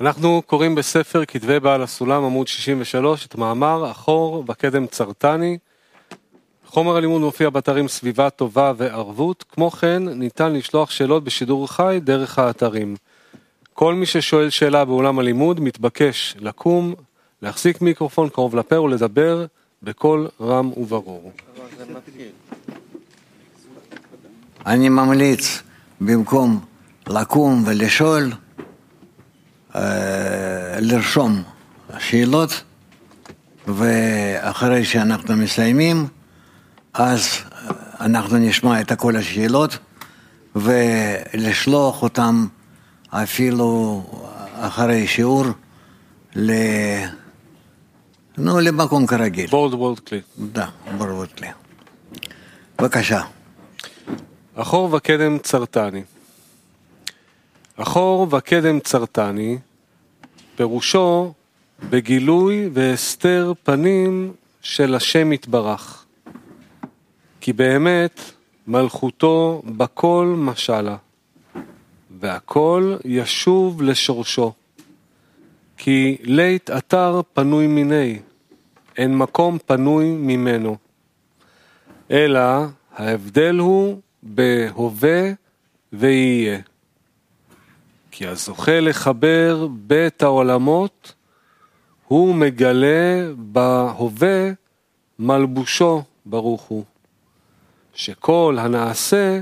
אנחנו קוראים בספר כתבי בעל הסולם עמוד 63 את מאמר אחור וקדם צרטני. חומר הלימוד מופיע באתרים סביבה טובה וערבות, כמו כן ניתן לשלוח שאלות בשידור חי דרך האתרים. כל מי ששואל שאלה באולם הלימוד מתבקש לקום, להחזיק מיקרופון קרוב לפה ולדבר בקול רם וברור. אני ממליץ במקום לקום ולשאול, לרשום שאלות, ואחרי שאנחנו מסיימים, אז אנחנו נשמע את כל השאלות, ולשלוח אותם אפילו אחרי שיעור ל... נו, למקום כרגיל. בורד וולד כלי. דה, בורד כלי. בבקשה. אחור וקדם צרטני. אחור וקדם צרטני, פירושו בגילוי והסתר פנים של השם יתברך. כי באמת מלכותו בכל משלה, והכל ישוב לשורשו. כי לית אתר פנוי מיני, אין מקום פנוי ממנו. אלא ההבדל הוא בהווה ויהיה. כי הזוכה לחבר בית העולמות, הוא מגלה בהווה מלבושו ברוך הוא. שכל הנעשה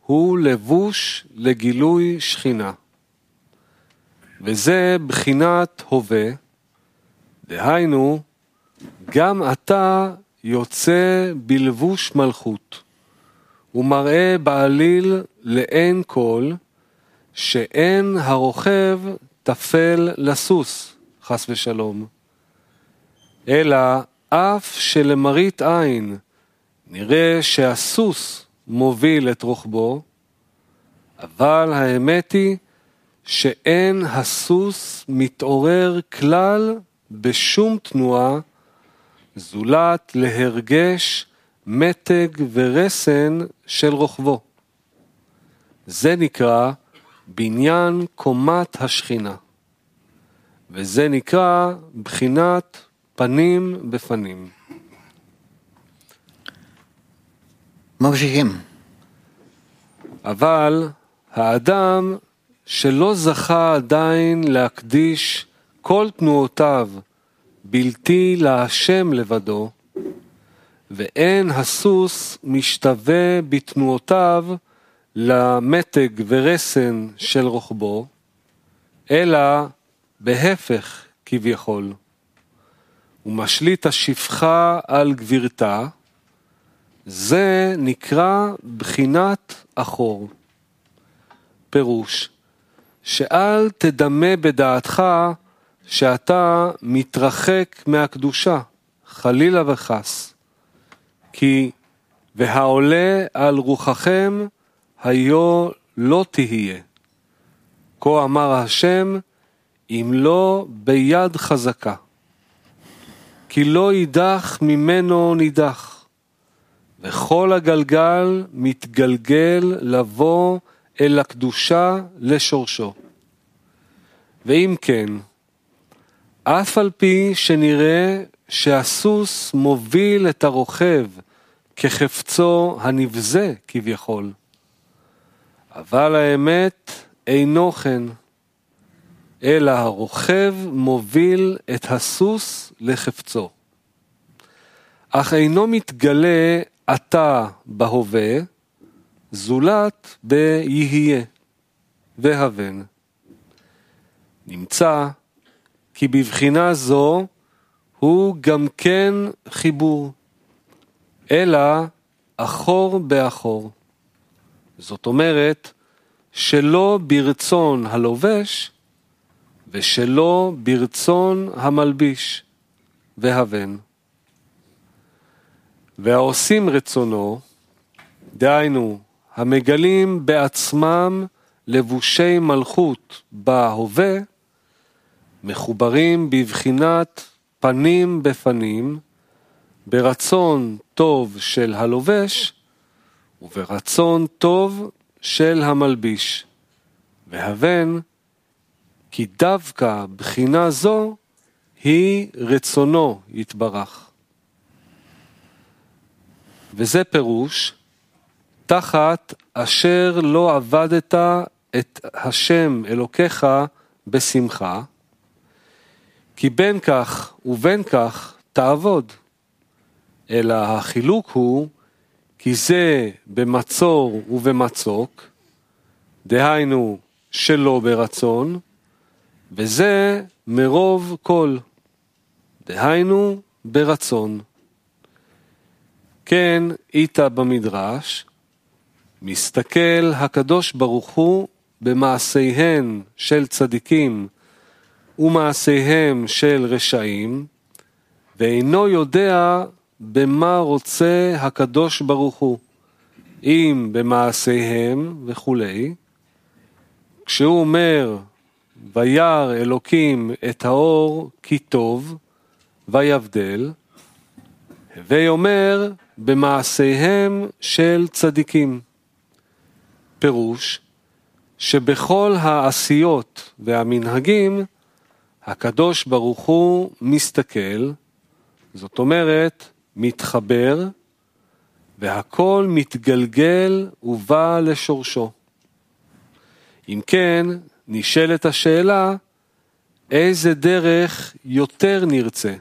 הוא לבוש לגילוי שכינה. וזה בחינת הווה, דהיינו, גם אתה יוצא בלבוש מלכות, ומראה בעליל לאין כל, שאין הרוכב טפל לסוס, חס ושלום. אלא אף שלמראית עין נראה שהסוס מוביל את רוחבו, אבל האמת היא שאין הסוס מתעורר כלל בשום תנועה, זולת להרגש מתג ורסן של רוחבו. זה נקרא בניין קומת השכינה, וזה נקרא בחינת פנים בפנים. ממשיכים. אבל האדם שלא זכה עדיין להקדיש כל תנועותיו בלתי להשם לבדו, ואין הסוס משתווה בתנועותיו למתג ורסן של רוחבו, אלא בהפך כביכול. הוא משליט השפחה על גבירתה, זה נקרא בחינת אחור. פירוש, שאל תדמה בדעתך שאתה מתרחק מהקדושה, חלילה וחס. כי והעולה על רוחכם היו לא תהיה. כה אמר השם, אם לא ביד חזקה. כי לא יידח ממנו נידח. וכל הגלגל מתגלגל לבוא אל הקדושה לשורשו. ואם כן, אף על פי שנראה שהסוס מוביל את הרוכב כחפצו הנבזה כביכול, אבל האמת אינו כן, אלא הרוכב מוביל את הסוס לחפצו. אך אינו מתגלה עתה בהווה, זולת ביהיה והבן. נמצא כי בבחינה זו הוא גם כן חיבור, אלא אחור באחור. זאת אומרת, שלא ברצון הלובש ושלא ברצון המלביש והבן. והעושים רצונו, דהיינו, המגלים בעצמם לבושי מלכות בהווה, מחוברים בבחינת פנים בפנים, ברצון טוב של הלובש וברצון טוב של המלביש, והבן כי דווקא בחינה זו היא רצונו יתברך. וזה פירוש, תחת אשר לא עבדת את השם אלוקיך בשמחה, כי בין כך ובין כך תעבוד. אלא החילוק הוא כי זה במצור ובמצוק, דהיינו שלא ברצון, וזה מרוב כל, דהיינו ברצון. כן, איתה במדרש, מסתכל הקדוש ברוך הוא במעשיהן של צדיקים ומעשיהם של רשעים, ואינו יודע במה רוצה הקדוש ברוך הוא, אם במעשיהם וכולי. כשהוא אומר, וירא אלוקים את האור כי טוב, ויבדל, הווי אומר, במעשיהם של צדיקים. פירוש, שבכל העשיות והמנהגים, הקדוש ברוך הוא מסתכל, זאת אומרת, מתחבר, והכל מתגלגל ובא לשורשו. אם כן, נשאלת השאלה, איזה דרך יותר נרצה?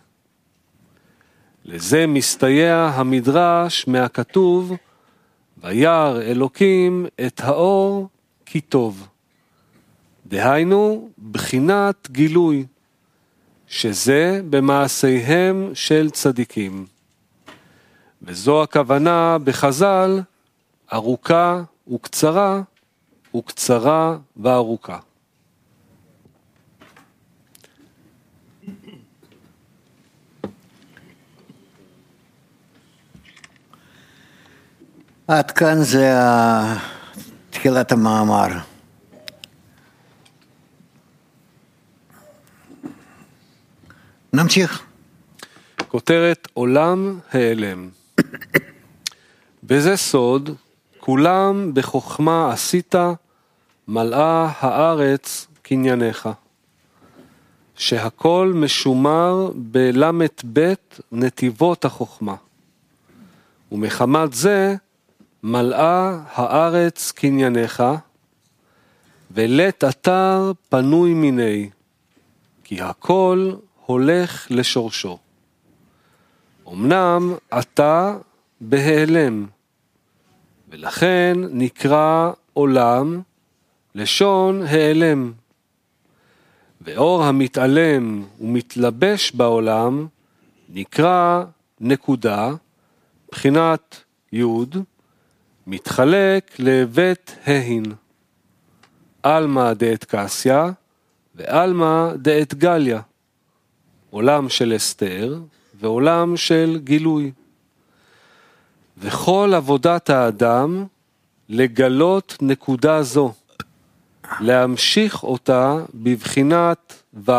לזה מסתייע המדרש מהכתוב, וירא אלוקים את האור כי טוב. דהיינו, בחינת גילוי, שזה במעשיהם של צדיקים. וזו הכוונה בחז"ל, ארוכה וקצרה, וקצרה וארוכה. עד כאן זה תחילת המאמר. נמשיך. כותרת עולם העלם. וזה סוד, כולם בחוכמה עשית, מלאה הארץ קנייניך. שהכל משומר בל"ב נתיבות החוכמה. ומחמת זה מלאה הארץ קנייניך, ולית אתר פנוי מיני, כי הכל הולך לשורשו. אמנם אתה בהיעלם, ולכן נקרא עולם לשון העלם. ואור המתעלם ומתלבש בעולם נקרא נקודה, בחינת יוד, מתחלק לבית ההין. עלמא דאת קסיא ועלמא דאת גליה. עולם של אסתר ועולם של גילוי. וכל עבודת האדם לגלות נקודה זו, להמשיך אותה בבחינת ו'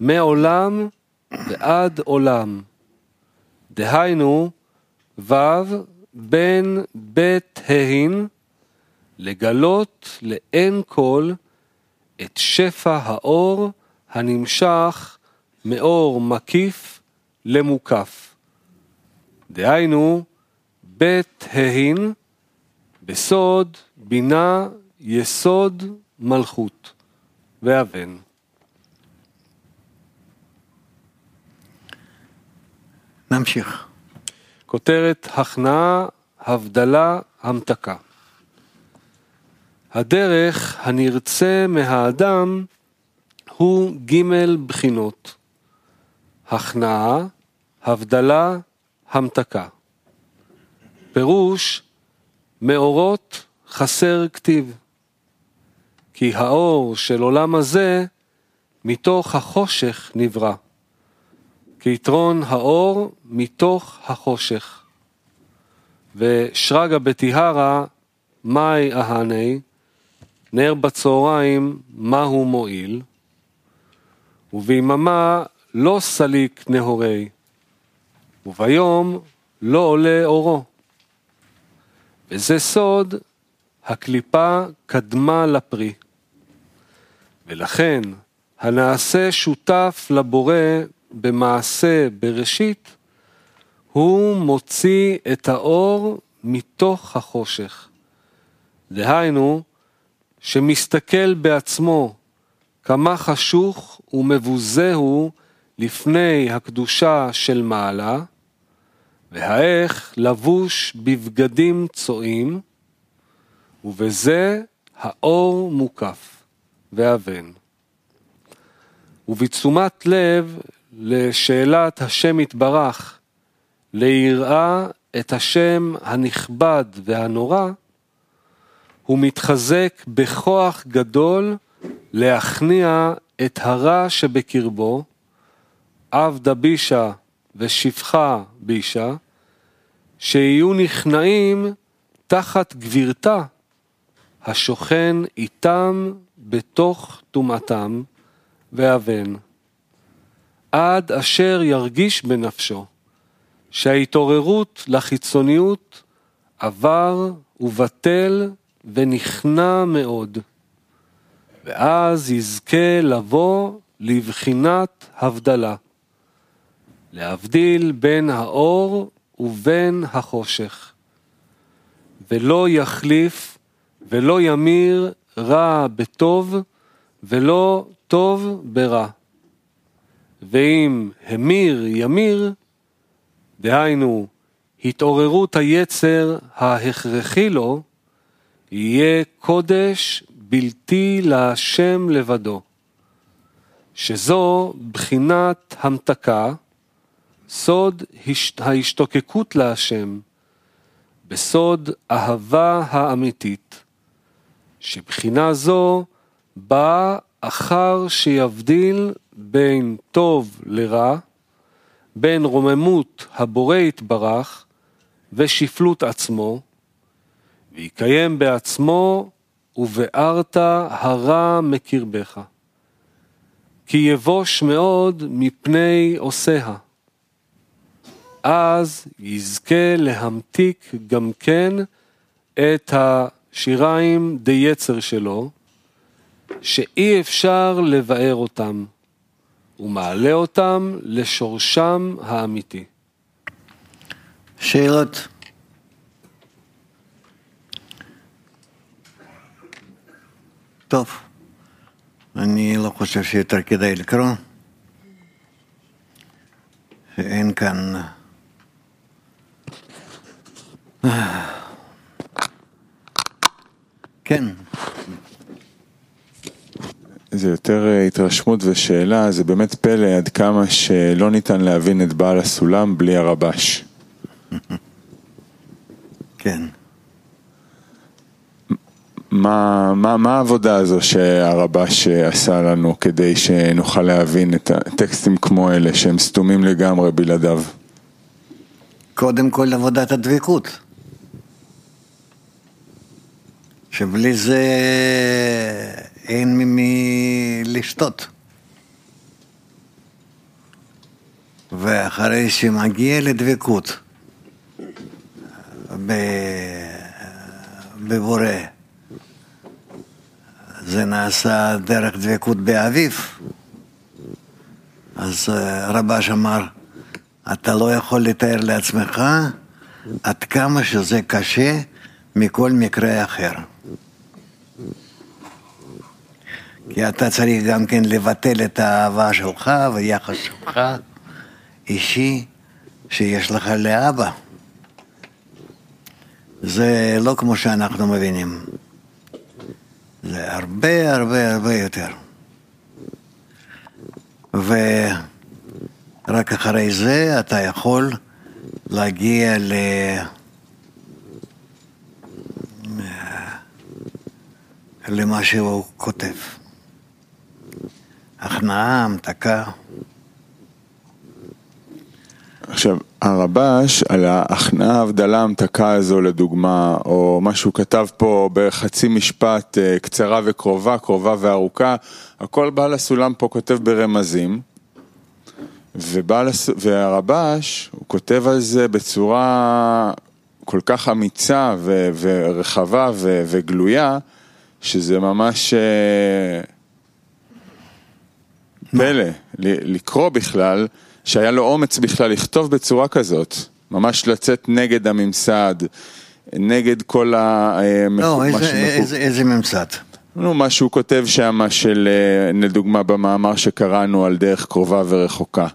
מעולם ועד עולם. דהיינו, ו' בין בית ההין לגלות לאין כל את שפע האור הנמשך מאור מקיף למוקף. דהיינו, בית ההין בסוד בינה יסוד מלכות ואבן. נמשיך. כותרת הכנעה, הבדלה, המתקה. הדרך הנרצה מהאדם הוא ג' בחינות הכנעה, הבדלה, המתקה. פירוש מאורות חסר כתיב. כי האור של עולם הזה מתוך החושך נברא. כיתרון האור מתוך החושך. ושרגא בתיהרא, מאי אהני, נר בצהריים, מהו מועיל? וביממה לא סליק נהורי, וביום לא עולה אורו. וזה סוד, הקליפה קדמה לפרי. ולכן הנעשה שותף לבורא במעשה בראשית, הוא מוציא את האור מתוך החושך. דהיינו, שמסתכל בעצמו כמה חשוך ומבוזה הוא לפני הקדושה של מעלה, והאיך לבוש בבגדים צועים, ובזה האור מוקף ואבן. ובתשומת לב לשאלת השם יתברך, ליראה את השם הנכבד והנורא, הוא מתחזק בכוח גדול להכניע את הרע שבקרבו, עבדה בישה ושפחה בישה, שיהיו נכנעים תחת גבירתה, השוכן איתם בתוך טומאתם ואבן, עד אשר ירגיש בנפשו שההתעוררות לחיצוניות עבר ובטל ונכנע מאוד, ואז יזכה לבוא לבחינת הבדלה, להבדיל בין האור ובין החושך, ולא יחליף ולא ימיר רע בטוב, ולא טוב ברע. ואם המיר ימיר, דהיינו התעוררות היצר ההכרחי לו, יהיה קודש בלתי להשם לבדו, שזו בחינת המתקה, סוד ההשתוקקות להשם, בסוד אהבה האמיתית, שבחינה זו באה אחר שיבדיל בין טוב לרע, בין רוממות הבורא יתברך ושפלות עצמו, ויקיים בעצמו ובארת הרע מקרבך. כי יבוש מאוד מפני עושיה. אז יזכה להמתיק גם כן את השיריים די יצר שלו, שאי אפשר לבאר אותם, ומעלה אותם לשורשם האמיתי. שאלות? טוב, אני לא חושב שיותר כדאי לקרוא, שאין כאן... כן. זה יותר אה, התרשמות ושאלה, זה באמת פלא עד כמה שלא ניתן להבין את בעל הסולם בלי הרבש. כן. מה, מה, מה העבודה הזו שהרבש עשה לנו כדי שנוכל להבין את הטקסטים כמו אלה שהם סתומים לגמרי בלעדיו? קודם כל עבודת הדבקות. שבלי זה אין ממי לשתות. ואחרי שמגיע לדבקות בבורא, זה נעשה דרך דבקות באביב, אז רבש אמר, אתה לא יכול לתאר לעצמך עד כמה שזה קשה מכל מקרה אחר. כי אתה צריך גם כן לבטל את האהבה שלך ויחס שלך אישי שיש לך לאבא. זה לא כמו שאנחנו מבינים. זה הרבה הרבה הרבה יותר. ורק אחרי זה אתה יכול להגיע ל... למה שהוא כותב. הכנעה, המתקה. עכשיו, הרבש על ההכנעה, הבדלה, המתקה הזו לדוגמה, או מה שהוא כתב פה בחצי משפט אה, קצרה וקרובה, קרובה וארוכה, הכל בעל הסולם פה כותב ברמזים, ובעל, והרבש, הוא כותב על זה בצורה כל כך אמיצה ו, ורחבה ו, וגלויה, שזה ממש... אה, פלא, לקרוא בכלל, שהיה לו אומץ בכלל לכתוב בצורה כזאת, ממש לצאת נגד הממסד, נגד כל ה... אה, לא, איזה, שמקו- איזה, איזה ממסד? נו, מה שהוא כותב שם של, אה, לדוגמה במאמר שקראנו על דרך קרובה ורחוקה.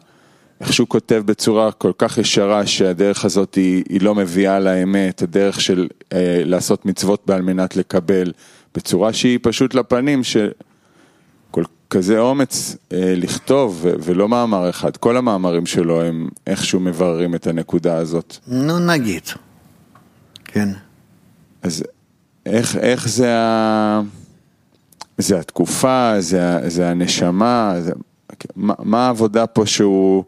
איך שהוא כותב בצורה כל כך ישרה שהדרך הזאת היא, היא לא מביאה לאמת, הדרך של אה, לעשות מצוות על מנת לקבל, בצורה שהיא פשוט לפנים, שכל כזה אומץ אה, לכתוב, ו- ולא מאמר אחד, כל המאמרים שלו הם איכשהו מבררים את הנקודה הזאת. נו, נגיד. כן. אז איך, איך זה, ה... זה התקופה, זה, זה הנשמה, זה... מה, מה העבודה פה שהוא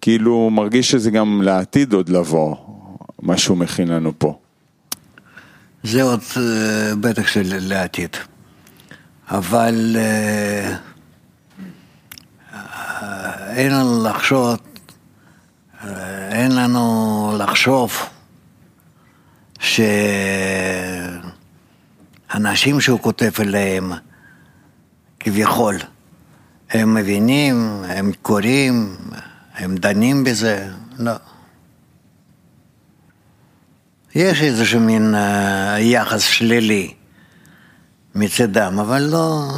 כאילו מרגיש שזה גם לעתיד עוד לבוא, מה שהוא מכין לנו פה. זה עוד אה, בטח של לעתיד. אבל אה, אין לנו לחשוב, אין לנו לחשוב שאנשים שהוא כותב אליהם, כביכול, הם מבינים, הם קוראים, הם דנים בזה, לא. יש איזשהו מין אה, יחס שלילי מצדם, אבל לא,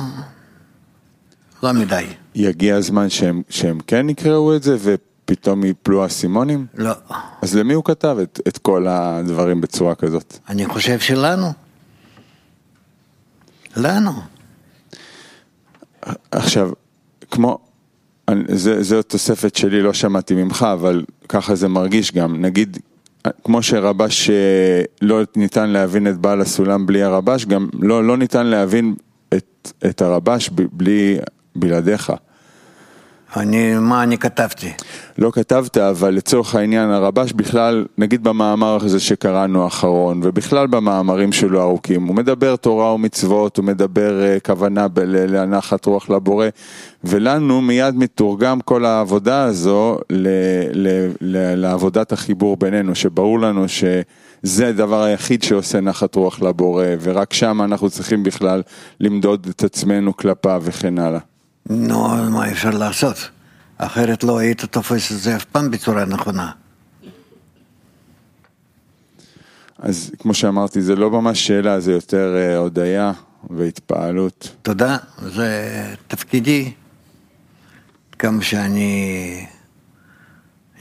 לא מדי. יגיע הזמן שהם, שהם כן יקראו את זה ופתאום יפלו האסימונים? לא. אז למי הוא כתב את, את כל הדברים בצורה כזאת? אני חושב שלנו. לנו. עכשיו, כמו, זה, זו תוספת שלי, לא שמעתי ממך, אבל ככה זה מרגיש גם. נגיד, כמו שרבש אה, לא ניתן להבין את בעל הסולם בלי הרבש, גם לא, לא ניתן להבין את, את הרבש ב- בלי, בלעדיך. אני, מה אני כתבתי? לא כתבת, אבל לצורך העניין הרבש בכלל, נגיד במאמר הזה שקראנו האחרון, ובכלל במאמרים שלו הארוכים, הוא מדבר תורה ומצוות, הוא מדבר uh, כוונה להנחת רוח לבורא, ולנו מיד מתורגם כל העבודה הזו ל, ל, ל, לעבודת החיבור בינינו, שברור לנו שזה הדבר היחיד שעושה נחת רוח לבורא, ורק שם אנחנו צריכים בכלל למדוד את עצמנו כלפיו וכן הלאה. נו, מה אפשר לעשות? אחרת לא היית תופס את זה אף פעם בצורה נכונה. אז כמו שאמרתי, זה לא ממש שאלה, זה יותר אה, הודיה והתפעלות. תודה, זה תפקידי. כמה שאני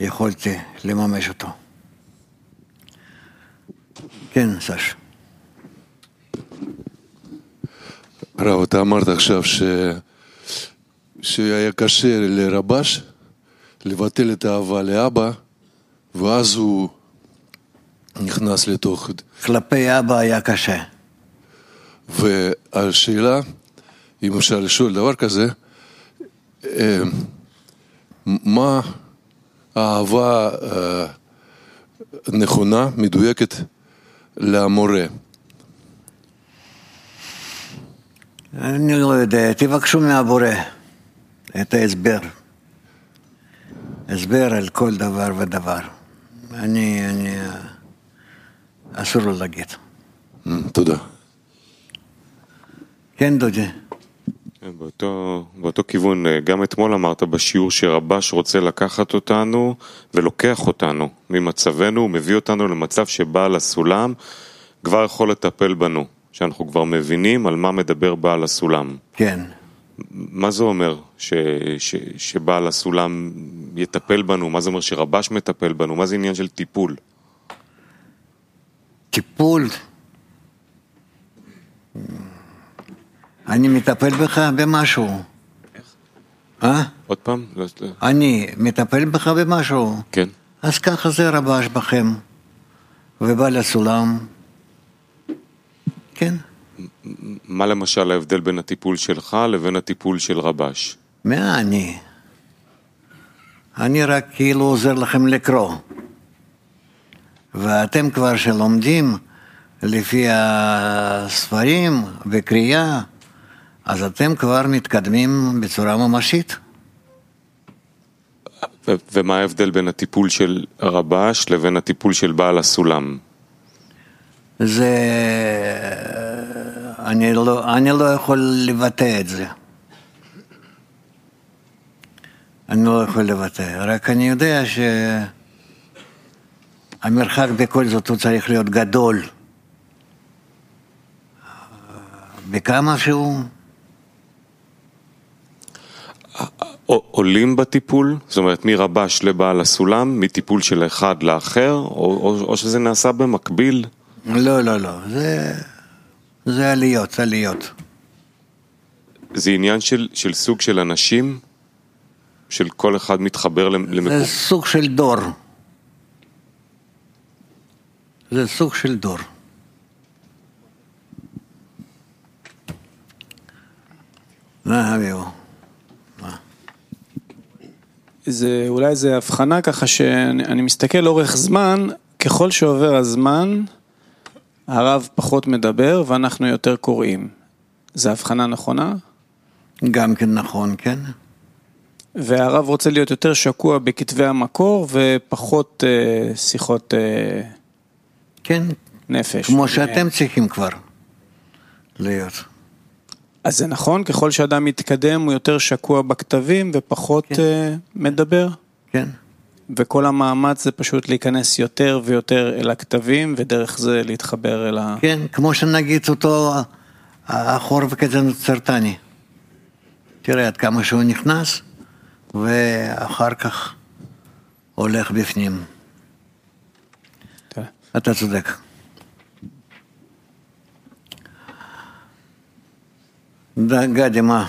יכולתי לממש אותו. כן, סש. הרב, אתה אמרת עכשיו ש... שהיה קשה לרבש לבטל את האהבה לאבא, ואז הוא נכנס לתוך... כלפי אבא היה קשה. והשאלה, אם אפשר לשאול דבר כזה, אה, מה האהבה אה, נכונה, מדויקת, למורה? אני לא יודע, תבקשו מהבורא את ההסבר. הסבר על כל דבר ודבר. אני, אני, אסור לו להגיד. Mm, תודה. כן, דודי. כן, באותו, באותו כיוון, אה, גם אתמול אמרת בשיעור שרבש רוצה לקחת אותנו ולוקח אותנו ממצבנו, הוא מביא אותנו למצב שבעל הסולם כבר יכול לטפל בנו, שאנחנו כבר מבינים על מה מדבר בעל הסולם. כן. מה זה אומר ש, ש, שבעל הסולם יטפל בנו? מה זה אומר שרבש מטפל בנו? מה זה עניין של טיפול? טיפול. אני מטפל בך במשהו. אה? עוד פעם? לא, לא. אני מטפל בך במשהו. כן. אז ככה זה רבש בכם. ובא לסולם. כן. מה למשל ההבדל בין הטיפול שלך לבין הטיפול של רבש? מה אני? אני רק כאילו עוזר לכם לקרוא. ואתם כבר שלומדים לפי הספרים וקריאה, אז אתם כבר מתקדמים בצורה ממשית. ו- ומה ההבדל בין הטיפול של הרבש לבין הטיפול של בעל הסולם? זה... אני לא, אני לא יכול לבטא את זה. אני לא יכול לבטא, רק אני יודע שהמרחק בכל זאת הוא צריך להיות גדול. בכמה שהוא... עולים בטיפול? זאת אומרת, מרבש לבעל הסולם, מטיפול של אחד לאחר, או, או, או שזה נעשה במקביל? לא, לא, לא, זה, זה עליות, עליות. זה עניין של, של סוג של אנשים? של כל אחד מתחבר למקום? זה סוג של דור. זה סוג של דור. מה הביאו? זה אולי איזה הבחנה ככה שאני מסתכל לאורך זמן, ככל שעובר הזמן, הרב פחות מדבר ואנחנו יותר קוראים. זו הבחנה נכונה? גם כן נכון, כן. והרב רוצה להיות יותר שקוע בכתבי המקור ופחות אה, שיחות אה, כן, נפש. כמו שאתם צריכים כבר להיות. אז זה נכון, ככל שאדם מתקדם הוא יותר שקוע בכתבים ופחות כן. אה, מדבר? כן, וכל המאמץ זה פשוט להיכנס יותר ויותר אל הכתבים ודרך זה להתחבר אל ה... כן, כמו שנגיד אותו החור וקטן סרטני. תראה עד כמה שהוא נכנס, ואחר כך הולך בפנים. כן. אתה צודק. גדי, מה?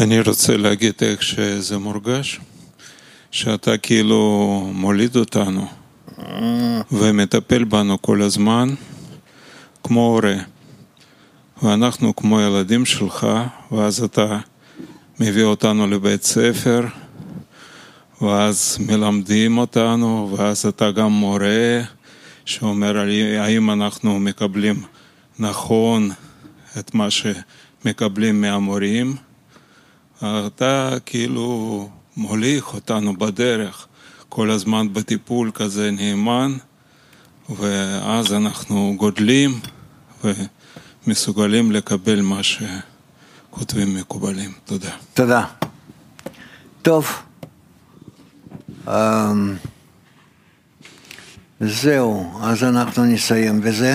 אני רוצה להגיד איך שזה מורגש, שאתה כאילו מוליד אותנו ומטפל בנו כל הזמן כמו הורה. ואנחנו כמו ילדים שלך, ואז אתה מביא אותנו לבית ספר, ואז מלמדים אותנו, ואז אתה גם מורה שאומר האם אנחנו מקבלים נכון את מה שמקבלים מהמורים. אתה כאילו מוליך אותנו בדרך, כל הזמן בטיפול כזה נאמן, ואז אנחנו גודלים ומסוגלים לקבל מה שכותבים מקובלים. תודה. תודה. טוב. אמ, זהו, אז אנחנו נסיים בזה.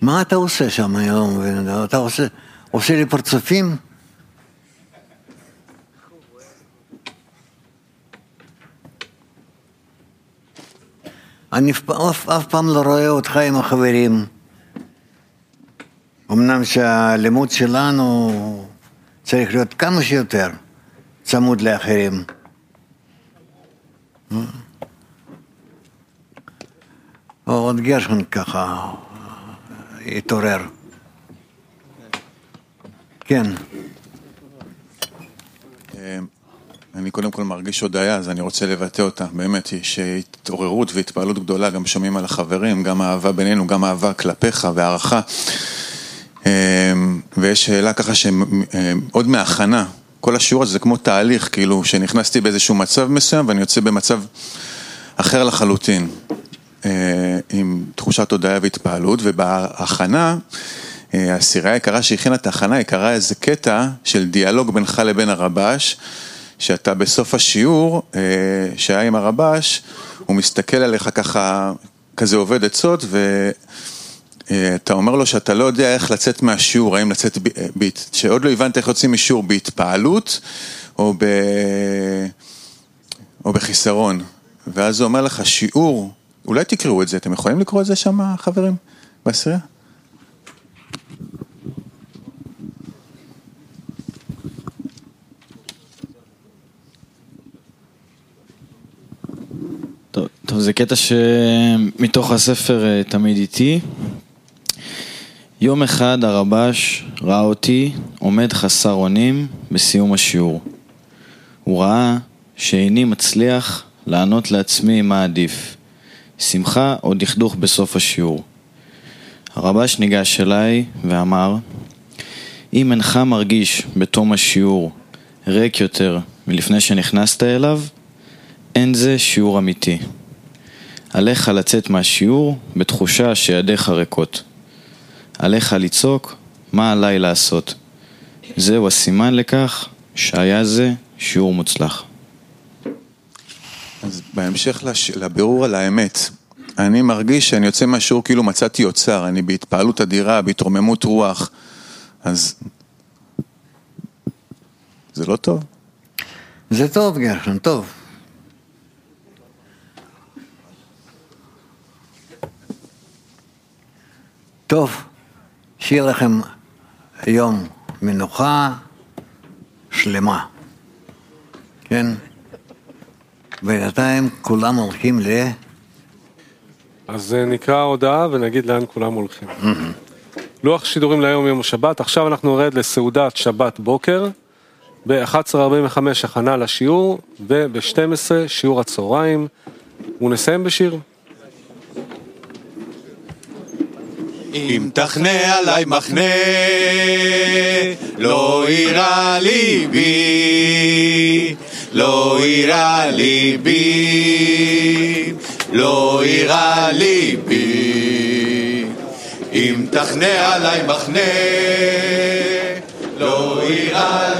מה אתה עושה שם היום? אתה עושה, עושה לי פרצופים? אני אף, אף, פעם לא רואה אותך עם החברים. אמנם שהלימוד שלנו צריך להיות כמה שיותר צמוד לאחרים. עוד גרשון ככה התעורר. כן. אני קודם כל מרגיש הודיה, אז אני רוצה לבטא אותה. באמת, יש התעוררות והתפעלות גדולה, גם שומעים על החברים, גם אהבה בינינו, גם אהבה כלפיך והערכה. ויש שאלה ככה שעוד מהכנה, כל השיעור הזה זה כמו תהליך, כאילו, שנכנסתי באיזשהו מצב מסוים ואני יוצא במצב אחר לחלוטין. עם תחושת הודיה והתפעלות, ובהכנה, הסירה היקרה שהכינה את ההכנה, היא קראה איזה קטע של דיאלוג בינך לבין הרבש, שאתה בסוף השיעור, שהיה עם הרבש, הוא מסתכל עליך ככה, כזה עובד עצות, ואתה אומר לו שאתה לא יודע איך לצאת מהשיעור, האם לצאת, ב... שעוד לא הבנת איך יוצאים משיעור בהתפעלות, או, ב... או בחיסרון. ואז הוא אומר לך, שיעור, אולי תקראו את זה, אתם יכולים לקרוא את זה שם, חברים, בעשירייה? טוב, טוב, זה קטע שמתוך הספר אה, תמיד איתי. יום אחד הרבש ראה אותי עומד חסר אונים בסיום השיעור. הוא ראה שאיני מצליח לענות לעצמי מה עדיף, שמחה או דכדוך בסוף השיעור. הרבש ניגש אליי ואמר, אם אינך מרגיש בתום השיעור ריק יותר מלפני שנכנסת אליו, אין זה שיעור אמיתי. עליך לצאת מהשיעור בתחושה שידיך ריקות. עליך לצעוק מה עליי לעשות. זהו הסימן לכך שהיה זה שיעור מוצלח. אז בהמשך לש... לבירור על האמת, אני מרגיש שאני יוצא מהשיעור כאילו מצאתי אוצר, אני בהתפעלות אדירה, בהתרוממות רוח, אז זה לא טוב. זה טוב, גרשון, טוב. טוב, שיהיה לכם יום מנוחה שלמה, כן? בינתיים כולם הולכים ל... אז אה, נקרא הודעה ונגיד לאן כולם הולכים. לוח שידורים להיום יום השבת, עכשיו אנחנו נרד לסעודת שבת בוקר, ב-11.45 הכנה לשיעור, וב-12 שיעור הצהריים, ונסיים בשיר. אם תחנה עליי מחנה, לא יירא ליבי, לא יירא ליבי, לא יירא ליבי. אם תחנה עליי מחנה, לא יירא